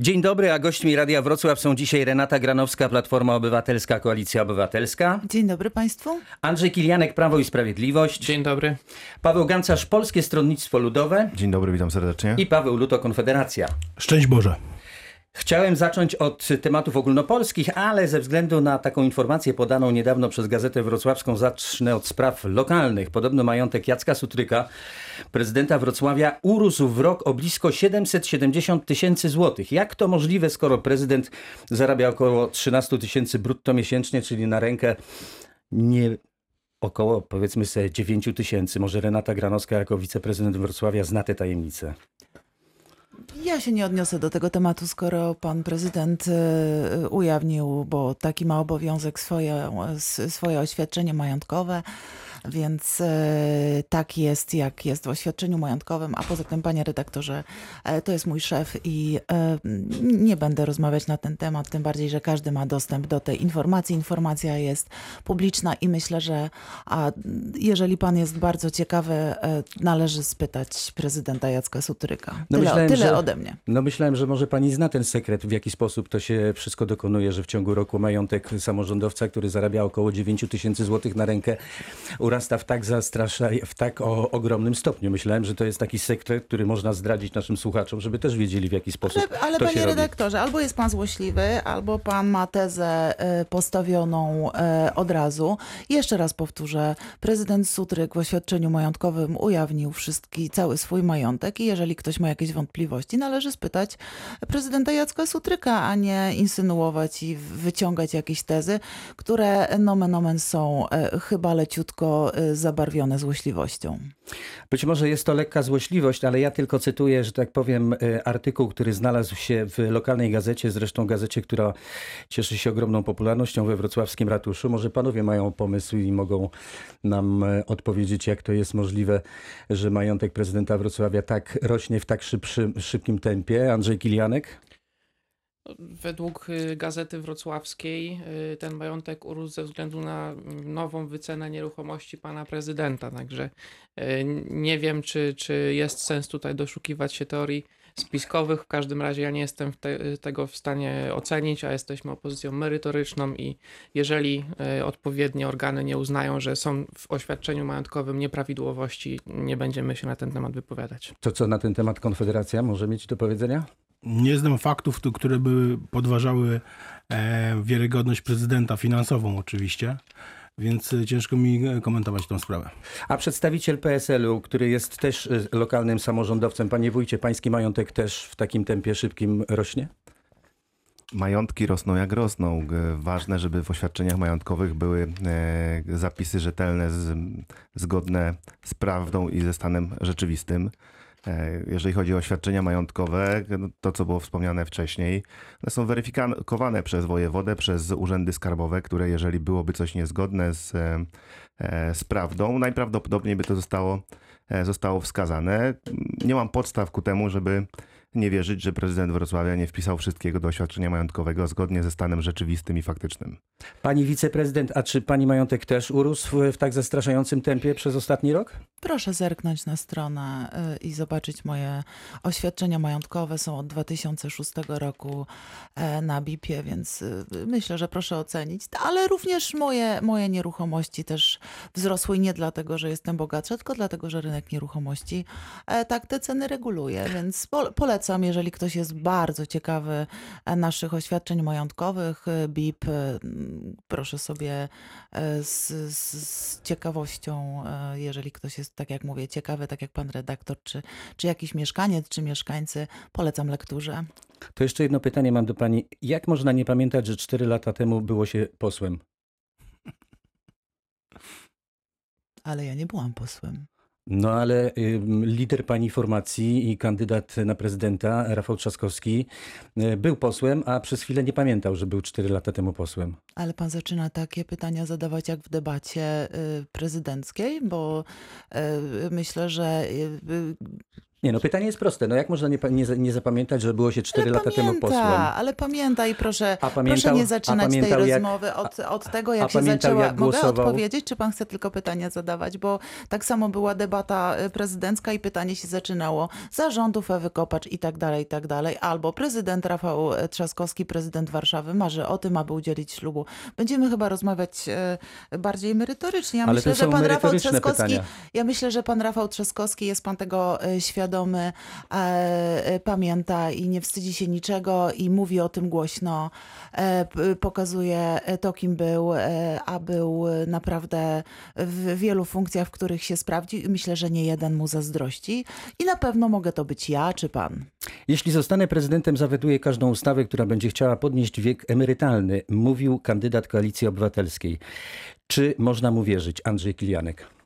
Dzień dobry, a gośćmi Radia Wrocław są dzisiaj Renata Granowska, Platforma Obywatelska, Koalicja Obywatelska, Dzień dobry Państwu. Andrzej Kilianek, Prawo i Sprawiedliwość, Dzień dobry. Paweł Gancarz, Polskie Stronnictwo Ludowe Dzień dobry, witam serdecznie. i Paweł Luto, Konfederacja. Szczęść Boże. Chciałem zacząć od tematów ogólnopolskich, ale ze względu na taką informację podaną niedawno przez Gazetę Wrocławską zacznę od spraw lokalnych. Podobno majątek Jacka Sutryka, prezydenta Wrocławia, urósł w rok o blisko 770 tysięcy złotych. Jak to możliwe, skoro prezydent zarabia około 13 tysięcy brutto miesięcznie, czyli na rękę nie około powiedzmy sobie 9 tysięcy. Może Renata Granowska jako wiceprezydent Wrocławia zna te tajemnice. Ja się nie odniosę do tego tematu, skoro pan prezydent e, ujawnił, bo taki ma obowiązek swoje, s- swoje oświadczenie majątkowe, więc e, tak jest, jak jest w oświadczeniu majątkowym, a poza tym, panie redaktorze, e, to jest mój szef i e, nie będę rozmawiać na ten temat, tym bardziej, że każdy ma dostęp do tej informacji. Informacja jest publiczna i myślę, że a, jeżeli pan jest bardzo ciekawy, należy spytać prezydenta Jacka Sutryka. No Tyle, myślałem, tyle że- ode mnie. No myślałem, że może pani zna ten sekret, w jaki sposób to się wszystko dokonuje, że w ciągu roku majątek samorządowca, który zarabia około 9 tysięcy złotych na rękę, urasta w tak zastrasza, w tak o, ogromnym stopniu. Myślałem, że to jest taki sekret, który można zdradzić naszym słuchaczom, żeby też wiedzieli w jaki sposób Ale, ale to się panie robi. redaktorze, albo jest pan złośliwy, albo pan ma tezę e, postawioną e, od razu. Jeszcze raz powtórzę, prezydent Sutryk w oświadczeniu majątkowym ujawnił wszystki, cały swój majątek i jeżeli ktoś ma jakieś wątpliwości, należy spytać prezydenta Jacka Sutryka, a nie insynuować i wyciągać jakieś tezy, które nomen omen są e, chyba leciutko e, zabarwione złośliwością. Być może jest to lekka złośliwość, ale ja tylko cytuję, że tak powiem, e, artykuł, który znalazł się w lokalnej gazecie, zresztą gazecie, która cieszy się ogromną popularnością we wrocławskim ratuszu. Może panowie mają pomysł i mogą nam e, odpowiedzieć, jak to jest możliwe, że majątek prezydenta Wrocławia tak rośnie w tak szybkim tempie. Andrzej Kilianek? Według y, Gazety Wrocławskiej y, ten majątek urósł ze względu na mm, nową wycenę nieruchomości pana prezydenta. Także y, nie wiem, czy, czy jest sens tutaj doszukiwać się teorii spiskowych. W każdym razie ja nie jestem te, tego w stanie ocenić, a jesteśmy opozycją merytoryczną i jeżeli odpowiednie organy nie uznają, że są w oświadczeniu majątkowym nieprawidłowości, nie będziemy się na ten temat wypowiadać. To co na ten temat Konfederacja może mieć do powiedzenia? Nie znam faktów, tu- które by podważały e, wiarygodność prezydenta finansową oczywiście, więc e, ciężko mi e, komentować tę sprawę. A przedstawiciel PSL-u, który jest też lokalnym samorządowcem, panie wójcie, pański majątek też w takim tempie szybkim rośnie? Majątki rosną jak rosną. Ważne, żeby w oświadczeniach majątkowych były zapisy rzetelne, zgodne z prawdą i ze stanem rzeczywistym. E, jeżeli chodzi o oświadczenia majątkowe, no, to co było wspomniane wcześniej, one są weryfikowane przez wojewodę, przez urzędy skarbowe, które jeżeli byłoby coś niezgodne z, e, e, z prawdą, najprawdopodobniej by to zostało, zostało wskazane. Nie mam podstaw ku temu, żeby nie wierzyć, że prezydent Wrocławia nie wpisał wszystkiego do oświadczenia majątkowego zgodnie ze stanem rzeczywistym i faktycznym. Pani wiceprezydent, a czy pani majątek też urósł w, tak zastraszającym tempie przez ostatni rok? Proszę zerknąć na stronę y, i zobaczyć moje oświadczenia majątkowe. Są od 2006 roku e, na BIP-ie, więc y, myślę, że proszę ocenić. Ale również moje, moje nieruchomości też wzrosły nie dlatego, że jestem bogatsza, tylko dlatego, że rynek nieruchomości e, tak te ceny reguluje. Więc po, polecam, jeżeli ktoś jest bardzo ciekawy e, naszych oświadczeń majątkowych, e, BIP, e, proszę sobie z, z, z ciekawością, jeżeli ktoś jest, tak jak mówię, ciekawy, tak jak pan redaktor, czy, czy jakiś mieszkaniec, czy mieszkańcy, polecam lekturze. To jeszcze jedno pytanie mam do pani. Jak można nie pamiętać, że 4 lata temu było się posłem? Ale ja nie byłam posłem. No ale ym, lider pani formacji i kandydat na prezydenta, Rafał Trzaskowski, y, był posłem, a przez chwilę nie pamiętał, że był 4 lata temu posłem. Ale pan zaczyna takie pytania zadawać jak w debacie y, prezydenckiej, bo y, myślę, że y, y, Nie, no pytanie jest proste. No jak można nie, nie, nie zapamiętać, że było się 4 ale lata temu pamięta, posłem? ale pamiętaj, proszę, A proszę nie zaczynać tej jak- rozmowy od, od tego, jak się zaczęła. jak Mogę odpowiedzieć, czy pan chce tylko pytania zadawać? Bo tak samo była debata y, prezydencka i pytanie się zaczynało zarządów Ewy Kopacz i tak dalej, i tak dalej. Albo prezydent Rafał e, Trzaskowski, prezydent Warszawy, marzy o tym, aby udzielić ślubu. Będziemy chyba rozmawiać e, bardziej merytorycznie. Ja Ale myślę, że pan Rafał Trzaskowski pytania. ja myślę, że pan Rafał Trzaskowski jest pan tego e, świadomy, e, e, pamięta i nie wstydzi się niczego i mówi o tym głośno, e, pokazuje to, kim był, a był naprawdę w wielu funkcjach, w których się sprawdził i myślę, że nie jeden mu zazdrości. I na pewno mogę to być ja czy pan. Jeśli zostanę prezydentem, zawetuję każdą ustawę, która będzie chciała podnieść wiek emerytalny, mówił kandydat Koalicji Obywatelskiej. Czy można mu wierzyć? Andrzej Kilianek.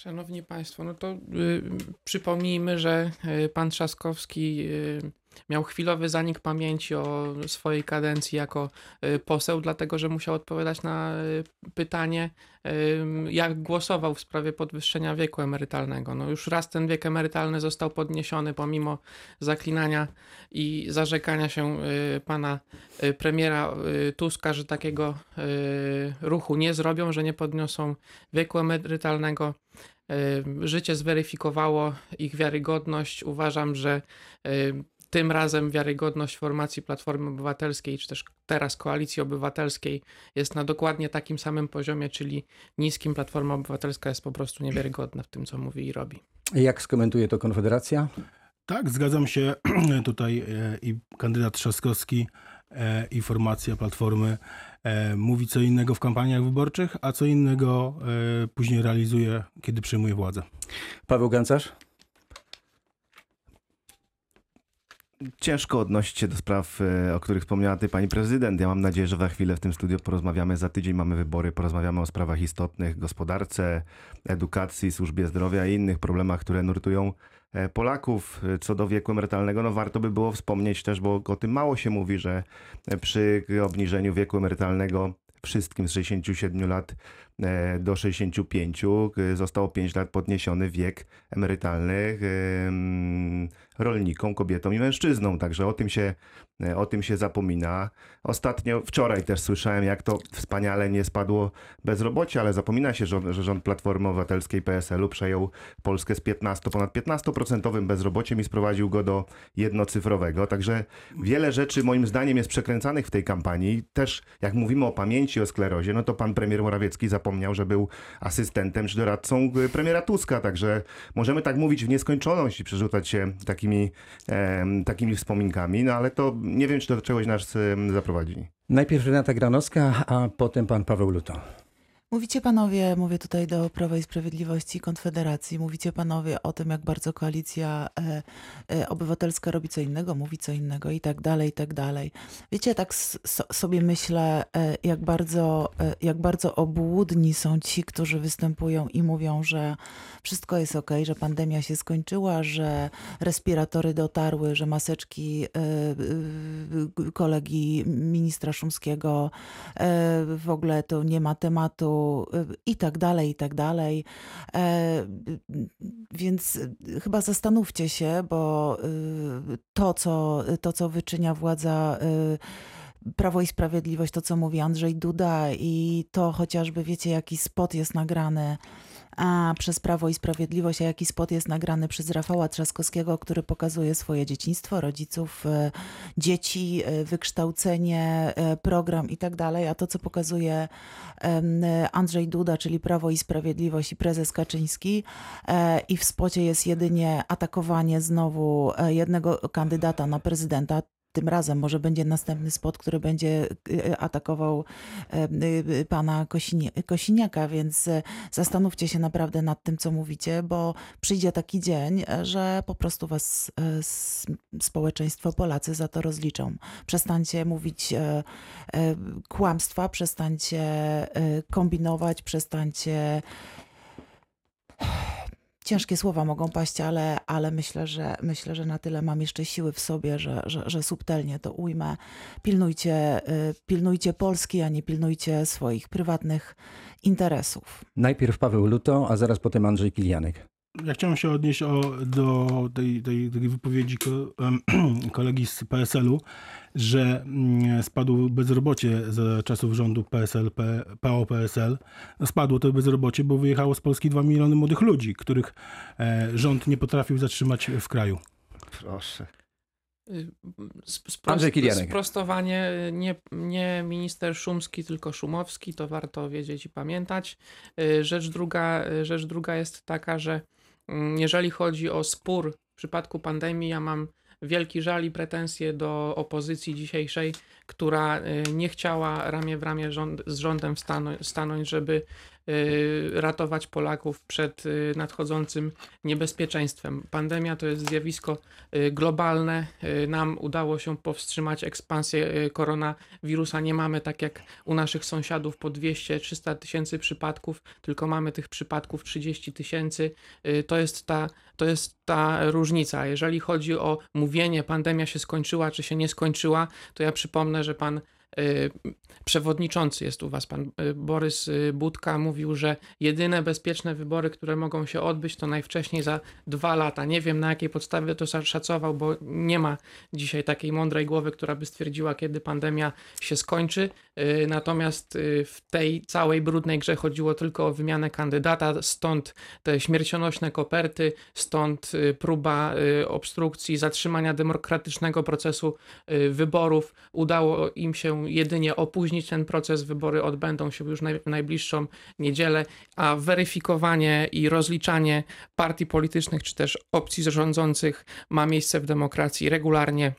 Szanowni Państwo, no to y, przypomnijmy, że y, pan Trzaskowski y, miał chwilowy zanik pamięci o swojej kadencji jako y, poseł, dlatego że musiał odpowiadać na y, pytanie, jak głosował w sprawie podwyższenia wieku emerytalnego. No już raz ten wiek emerytalny został podniesiony pomimo zaklinania i zarzekania się y, pana premiera Tuska, że takiego ruchu nie zrobią, że nie podniosą wieku emerytalnego. Życie zweryfikowało ich wiarygodność. Uważam, że tym razem wiarygodność formacji Platformy Obywatelskiej, czy też teraz Koalicji Obywatelskiej jest na dokładnie takim samym poziomie, czyli niskim. Platforma Obywatelska jest po prostu niewiarygodna w tym, co mówi i robi. Jak skomentuje to Konfederacja? Tak, zgadzam się. Tutaj e, i kandydat Trzaskowski, e, i formacja Platformy e, mówi co innego w kampaniach wyborczych, a co innego później realizuje, kiedy przejmuje władzę. Paweł Gancarz? Ciężko odnosić się do spraw, e, o których wspomniała ty pani prezydent. Ja mam nadzieję, że za chwilę w tym studiu porozmawiamy. Za tydzień mamy wybory, porozmawiamy o sprawach istotnych, gospodarce, edukacji, służbie zdrowia i innych problemach, które nurtują e, Polaków. Co do wieku emerytalnego, no warto by było wspomnieć też, bo o tym mało się mówi, że przy obniżeniu wieku emerytalnego wszystkim z 67 lat do 65 e, zostało 5 lat podniesiony wiek emerytalny em, rolnikom, kobietom i mężczyznom. Także o tym się, e, o tym się zapomina. Ostatnio, wczoraj też słyszałem, jak to wspaniale nie spadło bezrobocie, ale zapomina się, że, że rząd Platformy Obywatelskiej PSL-u przejął Polskę z 15, ponad 15% bezrobociem i sprowadził go do jednocyfrowego. Także wiele rzeczy moim zdaniem jest przekręcanych w tej kampanii. Też jak mówimy o pamięci, o sklerozie, no to pan premier Morawiecki zapomniał, że był asystentem czy doradcą premiera Tuska. Także możemy tak mówić w nieskończoność i przerzucać się takimi, em, takimi wspominkami, no ale to nie wiem, czy do czegoś nas zaprowadzi. Najpierw Renata Granowska, a potem pan Paweł Luto. Mówicie panowie, mówię tutaj do Prawa i Sprawiedliwości i Konfederacji, mówicie panowie o tym, jak bardzo koalicja e, e, obywatelska robi co innego, mówi co innego i tak dalej, i tak dalej. Wiecie, tak so, sobie myślę, e, jak bardzo, e, jak bardzo obłudni są ci, którzy występują i mówią, że wszystko jest ok, że pandemia się skończyła, że respiratory dotarły, że maseczki e, e, kolegi ministra Szumskiego w ogóle to nie ma tematu i tak dalej, i tak dalej. E, Więc chyba zastanówcie się, bo e, to, co, to, co wyczynia władza e, Prawo i Sprawiedliwość, to co mówi Andrzej Duda i to chociażby wiecie, jaki spot jest nagrany a, przez Prawo i Sprawiedliwość, a jaki spot jest nagrany przez Rafała Trzaskowskiego, który pokazuje swoje dzieciństwo, rodziców, e, dzieci, e, wykształcenie, e, program i tak dalej, a to, co pokazuje Andrzej Duda, czyli Prawo i Sprawiedliwość i prezes Kaczyński i w spocie jest jedynie atakowanie znowu jednego kandydata na prezydenta, tym razem może będzie następny spot, który będzie e, atakował e, e, pana Kosiniaka, więc e, zastanówcie się naprawdę nad tym, co mówicie, bo przyjdzie taki dzień, e, że po prostu was e, społeczeństwo Polacy za to rozliczą. Przestańcie mówić kłamstwa, przestańcie kombinować, przestańcie ciężkie słowa mogą paść, ale, ale myślę, że myślę, że na tyle mam jeszcze siły w sobie, że, że, że subtelnie to ujmę. Pilnujcie, y, pilnujcie Polski, a nie pilnujcie swoich prywatnych interesów. Najpierw Paweł Luto, a zaraz potem Andrzej Kilianek. Ja chciałem się odnieść o, do tej, tej, tej wypowiedzi ko, em, kolegi z PSL-u, że mm, spadło bezrobocie za czasów rządu PSL, PO-PSL. Spadło to bezrobocie, bo wyjechało z Polski 2 miliony młodych ludzi, których e, rząd nie potrafił zatrzymać w kraju. Proszę. Y, Spro- Andrzej Kilianek. Sprostowanie, y, nie, nie minister Szumski, tylko Szumowski, to warto wiedzieć i pamiętać. Y, Rzecz druga, rzecz druga jest taka, że jeżeli chodzi o spór w przypadku pandemii, ja mam wielki żal i pretensje do opozycji dzisiejszej, która y, nie chciała ramię w ramię rząd, z rządem stanąć, żeby y, ratować Polaków przed y, nadchodzącym niebezpieczeństwem. Pandemia to jest zjawisko globalne. Nam udało się powstrzymać ekspansję koronawirusa. Nie mamy tak jak u naszych sąsiadów po 200-300 tysięcy przypadków, tylko mamy tych przypadków 30 tysięcy. To jest ta to jest ta różnica. Jeżeli chodzi o mówienie, pandemia się skończyła, czy się nie skończyła, to ja przypomnę, że pan przewodniczący jest u was, pan y, Borys y, Budka, mówił, że jedyne bezpieczne wybory, które mogą się odbyć, to najwcześniej za dwa lata. Nie wiem na jakiej podstawie to szacował, bo nie ma dzisiaj takiej mądrej głowy, która by stwierdziła, kiedy pandemia się skończy. Y, Natomiast y, w tej całej brudnej grze chodziło tylko o wymianę kandydata, stąd te śmiercionośne koperty, stąd y, próba y, obstrukcji, zatrzymania demokratycznego procesu y, wyborów. Udało im się jedynie opóźnić ten proces. Wybory odbędą się już w najbliższą niedzielę, a weryfikowanie i rozliczanie partii politycznych czy też opcji rządzących ma miejsce w demokracji regularnie.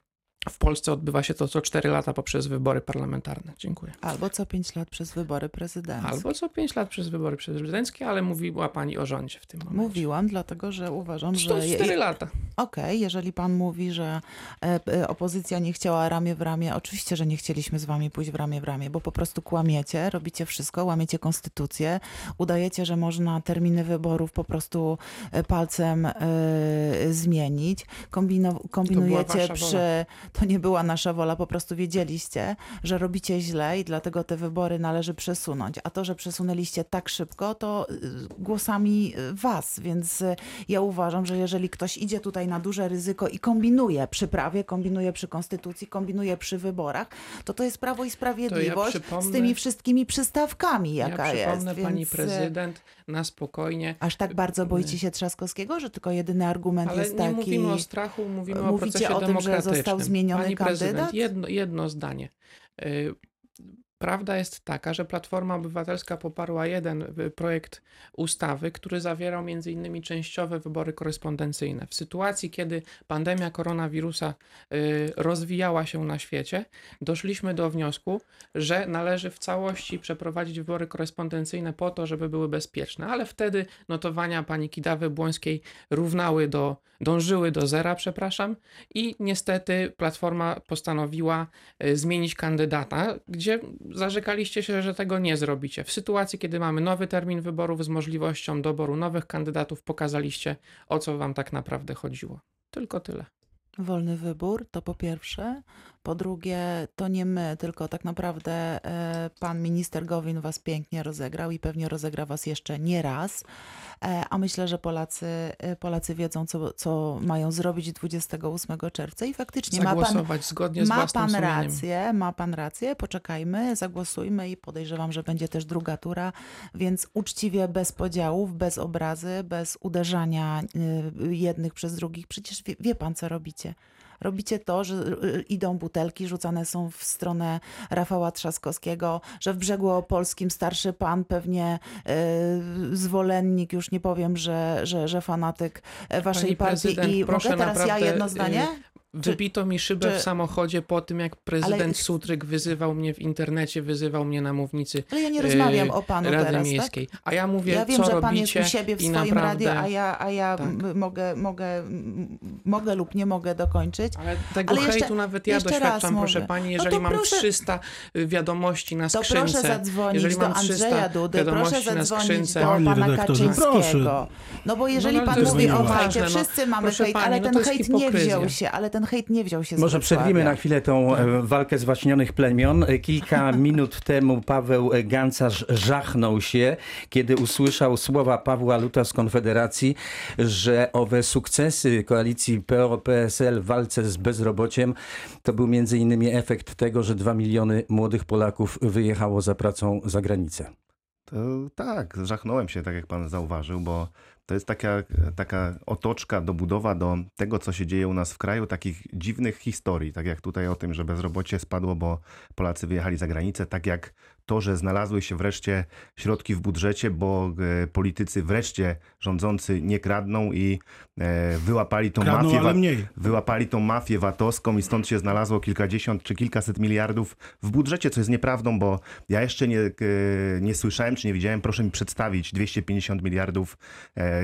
W Polsce odbywa się to co 4 lata poprzez wybory parlamentarne. Dziękuję. Albo co 5 lat przez wybory prezydenckie. Albo co 5 lat przez wybory prezydenckie, ale mówiła pani o rządzie w tym momencie. Mówiłam, dlatego że uważam, że... To je- 4 lata. Okej, jeżeli pan mówi, że e, e, opozycja nie chciała ramię w ramię, oczywiście, że nie chcieliśmy z wami pójść w ramię w ramię, bo po prostu kłamiecie, robicie wszystko, łamiecie konstytucję, udajecie, że można terminy wyborów po prostu e, palcem zmienić, kombinujecie przy... To nie była nasza wola, po prostu wiedzieliście, że robicie źle i dlatego te wybory należy przesunąć. A to, że przesunęliście tak szybko, to y, głosami y, was, więc y, ja uważam, że jeżeli ktoś idzie tutaj na duże ryzyko i kombinuje przy prawie, kombinuje przy konstytucji, kombinuje przy wyborach, to to jest Prawo i Sprawiedliwość z przypomnę- tymi wszystkimi przystawkami, jaka ja przypomnę jest. pani więc, y, prezydent na spokojnie. Aż tak bardzo boicie się Trzaskowskiego, że tylko jedyny argument Ale jest nie taki... mówimy o strachu, mówimy o Mówicie procesie o tym, że został zmieniony Pani prezydent, kandydat? jedno, jedno zdanie. Prawda jest taka, że Platforma Obywatelska poparła jeden y, projekt ustawy, który zawierał innymi częściowe wybory korespondencyjne. W sytuacji, kiedy pandemia koronawirusa y, rozwijała się na świecie, doszliśmy do wniosku, że należy w całości przeprowadzić wybory korespondencyjne po to, żeby były bezpieczne, ale wtedy notowania pani Kidawy Błońskiej równały do, dążyły do zera, przepraszam, i niestety Platforma postanowiła y, zmienić kandydata, gdzie zarzekaliście się, że tego nie zrobicie. W sytuacji, kiedy mamy nowy termin wyborów z możliwością doboru nowych kandydatów, pokazaliście, o co wam tak naprawdę chodziło. Tylko tyle. Wolny wybór to po pierwsze. Po drugie, to nie my, tylko tak naprawdę e, pan minister Gowin was pięknie rozegrał i pewnie rozegra was jeszcze nie raz. E, a myślę, że Polacy, e, Polacy wiedzą, co, co mają zrobić 28 czerwca i faktycznie ma pan, Zagłosować zgodnie z ma pan rację, ma pan rację, poczekajmy, zagłosujmy i podejrzewam, że będzie też druga tura, więc uczciwie, bez podziałów, bez obrazy, bez uderzania jednych przez drugich. Przecież wie, wie pan, co robicie. Robicie to, że y, idą butelki, rzucane są w stronę Rafała Trzaskowskiego, że w brzegu opolskim starszy pan, pewnie y, zwolennik, już nie powiem, że, że, że fanatyk e, waszej Pani partii. I mogę teraz ja jedno y, zdanie? Wybito mi szybę czy- w samochodzie po tym, jak prezydent Ale- Sutryk wyzywał mnie w internecie, wyzywał mnie na mównicy Ale ja nie y, rozmawiam o panu Rady teraz, tak? Miejskiej. A ja mówię, Ja wiem, co że pan jest u siebie w swoim naprawdę... radiu, a ja, a ja Tak. mogę, mogę, mogę lub nie mogę dokończyć. Ale tego Ale jeszcze- hejtu nawet ja jeszcze doświadczam, proszę pani, No jeżeli to mam proszę- 300 wiadomości na To skrzynce. proszę zadzwonić jeżeli do mam 300 Andrzeja Dudy, proszę zadzwonić skrzynce. do pana redaktorze, Kaczyńskiego. proszę. No bo jeżeli No, pan to mówi o hejcie, no. wszyscy mamy hejt, ale no ten to hejt nie wziął się, ale ten ten hejt nie wziął się z Może przerwimy na chwilę tą e, walkę zwaśnionych plemion. E, Kilka minut temu Paweł Gancarz żachnął się, kiedy usłyszał słowa Pawła Luta z Konfederacji, że owe sukcesy koalicji PO-PSL w walce z bezrobociem to był między innymi efekt tego, że dwa miliony młodych Polaków wyjechało za pracą za granicę. To tak, żachnąłem się, tak jak pan zauważył, bo to jest taka, taka otoczka, dobudowa do tego, co się dzieje u nas w kraju, takich dziwnych historii, tak jak tutaj o tym, że bezrobocie spadło, bo Polacy wyjechali za granicę, tak jak to, że znalazły się wreszcie środki w budżecie, bo e, politycy wreszcie rządzący nie kradną i e, wyłapali tą Kradną, mafię. mniej. wyłapali tą mafię VAT-owską i stąd się znalazło kilkadziesiąt czy kilkaset miliardów w budżecie, co jest nieprawdą, bo ja jeszcze nie, e, nie słyszałem czy nie widziałem, proszę mi przedstawić 250 miliardów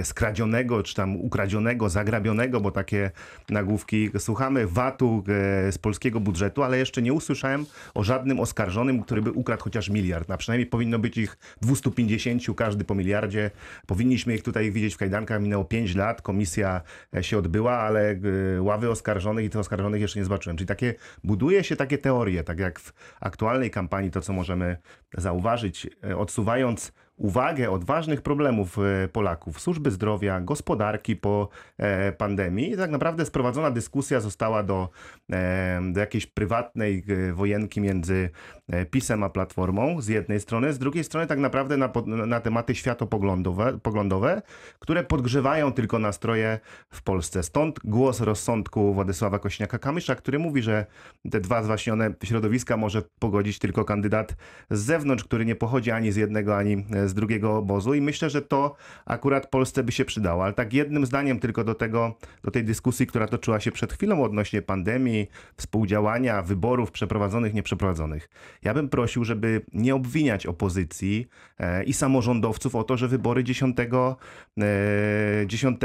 skradzionego, czy tam ukradzionego, zagrabionego, bo takie nagłówki słuchamy VAT-u z polskiego budżetu, ale jeszcze nie usłyszałem o żadnym oskarżonym, który by ukradł chociaż miliard. A przynajmniej powinno być ich 250, każdy po miliardzie. Powinniśmy ich tutaj widzieć w kajdankach. Minęło 5 lat, komisja e, się odbyła, ale e, ławy oskarżonych i tych oskarżonych jeszcze nie zobaczyłem. Czyli takie, buduje się takie teorie, tak jak w aktualnej kampanii, to co możemy zauważyć, e, odsuwając uwagę od ważnych problemów e, Polaków, służby zdrowia, gospodarki po e, pandemii. I tak naprawdę sprowadzona dyskusja została do, e, do jakiejś prywatnej wojenki między PiSem a Platformą z jednej strony, z drugiej strony tak naprawdę na, na tematy światopoglądowe, poglądowe, które podgrzewają tylko nastroje w Polsce. Stąd głos rozsądku Władysława Kośniaka-Kamysza, który mówi, że te dwa zwaśnione środowiska może pogodzić tylko kandydat z zewnątrz, który nie pochodzi ani z jednego, ani z drugiego obozu i myślę, że to akurat Polsce by się przydało. Ale tak jednym zdaniem tylko do tego, do tej dyskusji, która toczyła się przed chwilą odnośnie pandemii, współdziałania, wyborów przeprowadzonych, nieprzeprowadzonych. Ja bym prosił, żeby nie obwiniać opozycji e, i samorządowców o to, że wybory 10, e, 10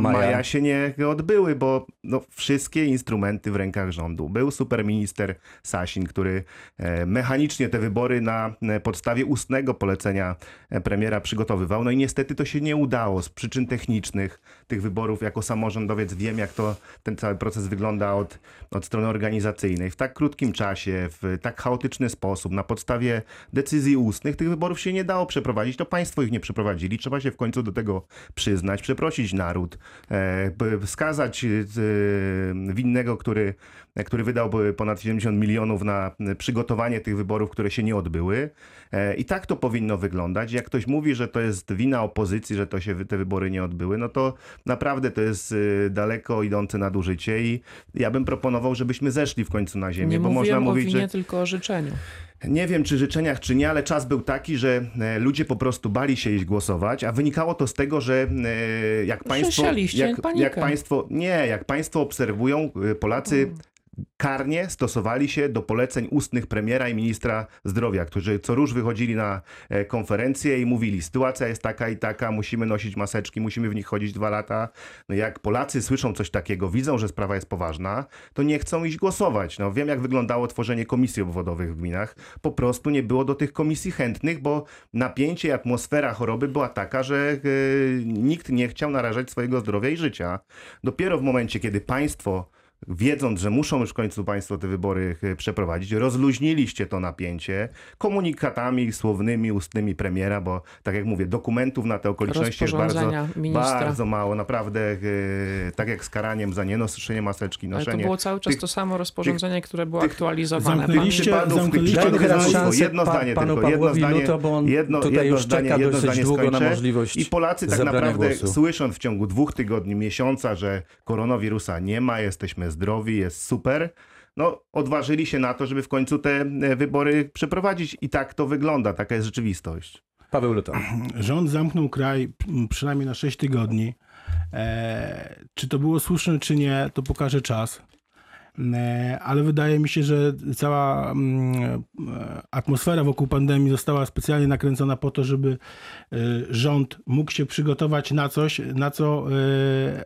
Maja. maja się nie odbyły, bo no, wszystkie instrumenty w rękach rządu. Był superminister Sasin, który e, mechanicznie te wybory na e, podstawie ustnego polecenia e, premiera przygotowywał. No i niestety to się nie udało z przyczyn technicznych tych wyborów. Jako samorządowiec wiem, jak to ten cały proces wygląda od, od strony organizacyjnej. W tak krótkim czasie, w tak chaotyczny sposób, na podstawie decyzji ustnych tych wyborów się nie dało przeprowadzić. To państwo ich nie przeprowadzili. Trzeba się w końcu do tego przyznać, przeprosić naród, e, skazać e, winnego, który, który wydał ponad 70 milionów na przygotowanie tych wyborów, które się nie odbyły. E, I tak to powinno wyglądać. Jak ktoś mówi, że to jest wina opozycji, że to się te wybory nie odbyły, no to naprawdę to jest e, daleko idące nadużycie i ja bym proponował, żebyśmy zeszli w końcu na ziemię, Nie bo można mówić, winie, że tylko o życzeniu. nie wiem, czy życzeniach, czy nie, ale czas był taki, że e, ludzie po prostu bali się iść głosować, a wynikało to z tego, że e, jak państwo. Jak, jak państwo. Nie, jak państwo obserwują, e, Polacy karnie stosowali się do poleceń ustnych premiera i ministra zdrowia, którzy co róż wychodzili na e, konferencję i mówili: sytuacja jest taka i taka, musimy nosić maseczki, musimy w nich chodzić dwa lata. No jak Polacy słyszą coś takiego, widzą, że sprawa jest poważna, to nie chcą iść głosować. No wiem, jak wyglądało tworzenie komisji obwodowych w gminach. Po prostu nie było do tych komisji chętnych, bo napięcie i atmosfera choroby była taka, że e, nikt nie chciał narażać swojego zdrowia i życia. Dopiero w momencie, kiedy państwo wiedząc, że muszą już w końcu państwo te wybory e, przeprowadzić, rozluźniliście to napięcie komunikatami słownymi, ustnymi premiera, bo tak jak mówię, dokumentów na te okoliczności jest bardzo, ministra. bardzo mało. Naprawdę, e, tak jak z karaniem za nienoszenie maseczki, Ale to noszenie... było cały czas tych- to samo rozporządzenie, które było tych- aktualizowane. zamknęliście- przypadków, zamknęliście tych teraz szansę jedno pa- zdanie panu tylko, jedno Pawłowi zdanie, Luto, bo on jedno, tutaj jedno już zdanie, czeka jedno zdanie długo na skończę. możliwość I Polacy tak naprawdę głosu. słysząc w ciągu dwóch tygodni, miesiąca, że koronawirusa nie ma, jesteśmy zdrowi, jest super, no odważyli się na to, żeby w końcu te e, wybory przeprowadzić i tak to wygląda, taka jest rzeczywistość. Paweł Luto. Rząd zamknął kraj przynajmniej na 6 tygodni. E, czy to było słuszne, czy nie, to pokaże czas. E, ale wydaje mi się, że cała mm, e, atmosfera wokół pandemii została specjalnie nakręcona po to, żeby e, rząd mógł się przygotować na coś, na co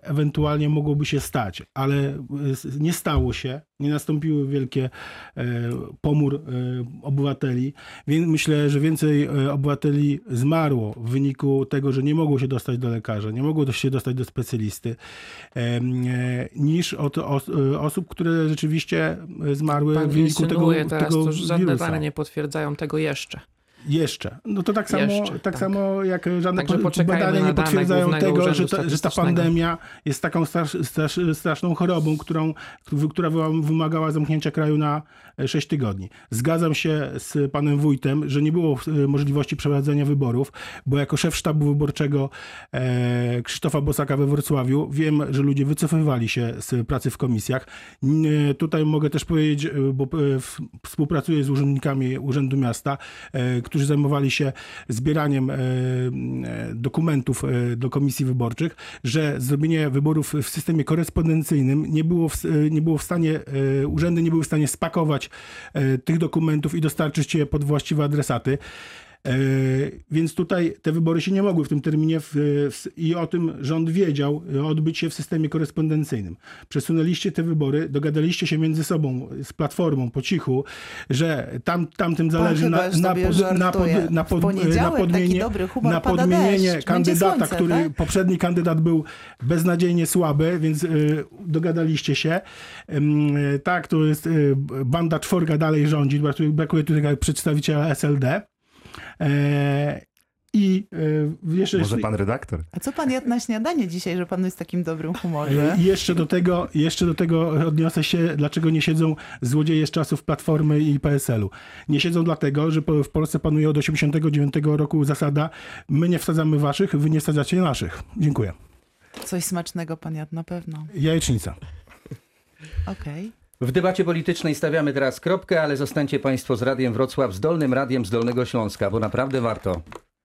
ewentualnie mogłoby się stać, ale nie stało się, nie nastąpiły wielkie pomór obywateli, więc myślę, że więcej obywateli zmarło w wyniku tego, że nie mogło się dostać do lekarza, nie mogło się dostać do specjalisty, niż od os, osób, które rzeczywiście zmarły Pan w wyniku tego, teraz, tego żadne dane nie potwierdzają tego jeszcze. Jeszcze. No to tak samo, Jeszcze, tak tak. samo jak żadne Także badania nie potwierdzają tego, że ta, że ta pandemia jest taką strasz, strasz, straszną chorobą, którą, która wymagała zamknięcia kraju na 6 tygodni. Zgadzam się z panem wójtem, że nie było e, możliwości przeprowadzenia wyborów, bo jako szef sztabu wyborczego e, Krzysztofa Bosaka we Wrocławiu wiem, że ludzie wycofywali się z pracy w komisjach. E, Tutaj mogę też powiedzieć, e, bo e, współpracuję z urzędnikami Urzędu Miasta, e, którzy zajmowali się zbieraniem e, e, dokumentów e, do komisji wyborczych, że zrobienie wyborów w systemie korespondencyjnym nie było w, nie było w stanie, urzędy nie były w stanie spakować tych dokumentów i dostarczyć je pod właściwe adresaty. E, Więc tutaj te wybory się nie mogły w tym terminie w, w, i o tym rząd wiedział e, odbyć się w systemie korespondencyjnym. Przesunęliście te wybory, dogadaliście się między sobą z Platformą po cichu, że tam, tamtym zależy na, na, pod, na, pod, na, pod, na podmienie, na podmienienie deszcz, kandydata, słońce, który tak? poprzedni kandydat był beznadziejnie słaby, więc y, dogadaliście się. Y, tak, to jest y, banda czworga dalej rządzi, brakuje tutaj przedstawiciela SLD. E, I y, jeszcze, Może pan redaktor? A co pan jadł na śniadanie dzisiaj, że pan jest w takim dobrym humorze? I jeszcze do tego, jeszcze do tego odniosę się, dlaczego nie siedzą złodzieje z czasów Platformy i PSL-u. Nie siedzą dlatego, że w Polsce panuje od 89 roku zasada my nie wsadzamy waszych, wy nie wsadzacie naszych. Dziękuję. Coś smacznego pan jadł na pewno. Jajecznica. Okej. W debacie politycznej stawiamy teraz kropkę, ale zostańcie Państwo z Radiem Wrocław, z Dolnym Radiem z Dolnego Śląska, bo naprawdę warto.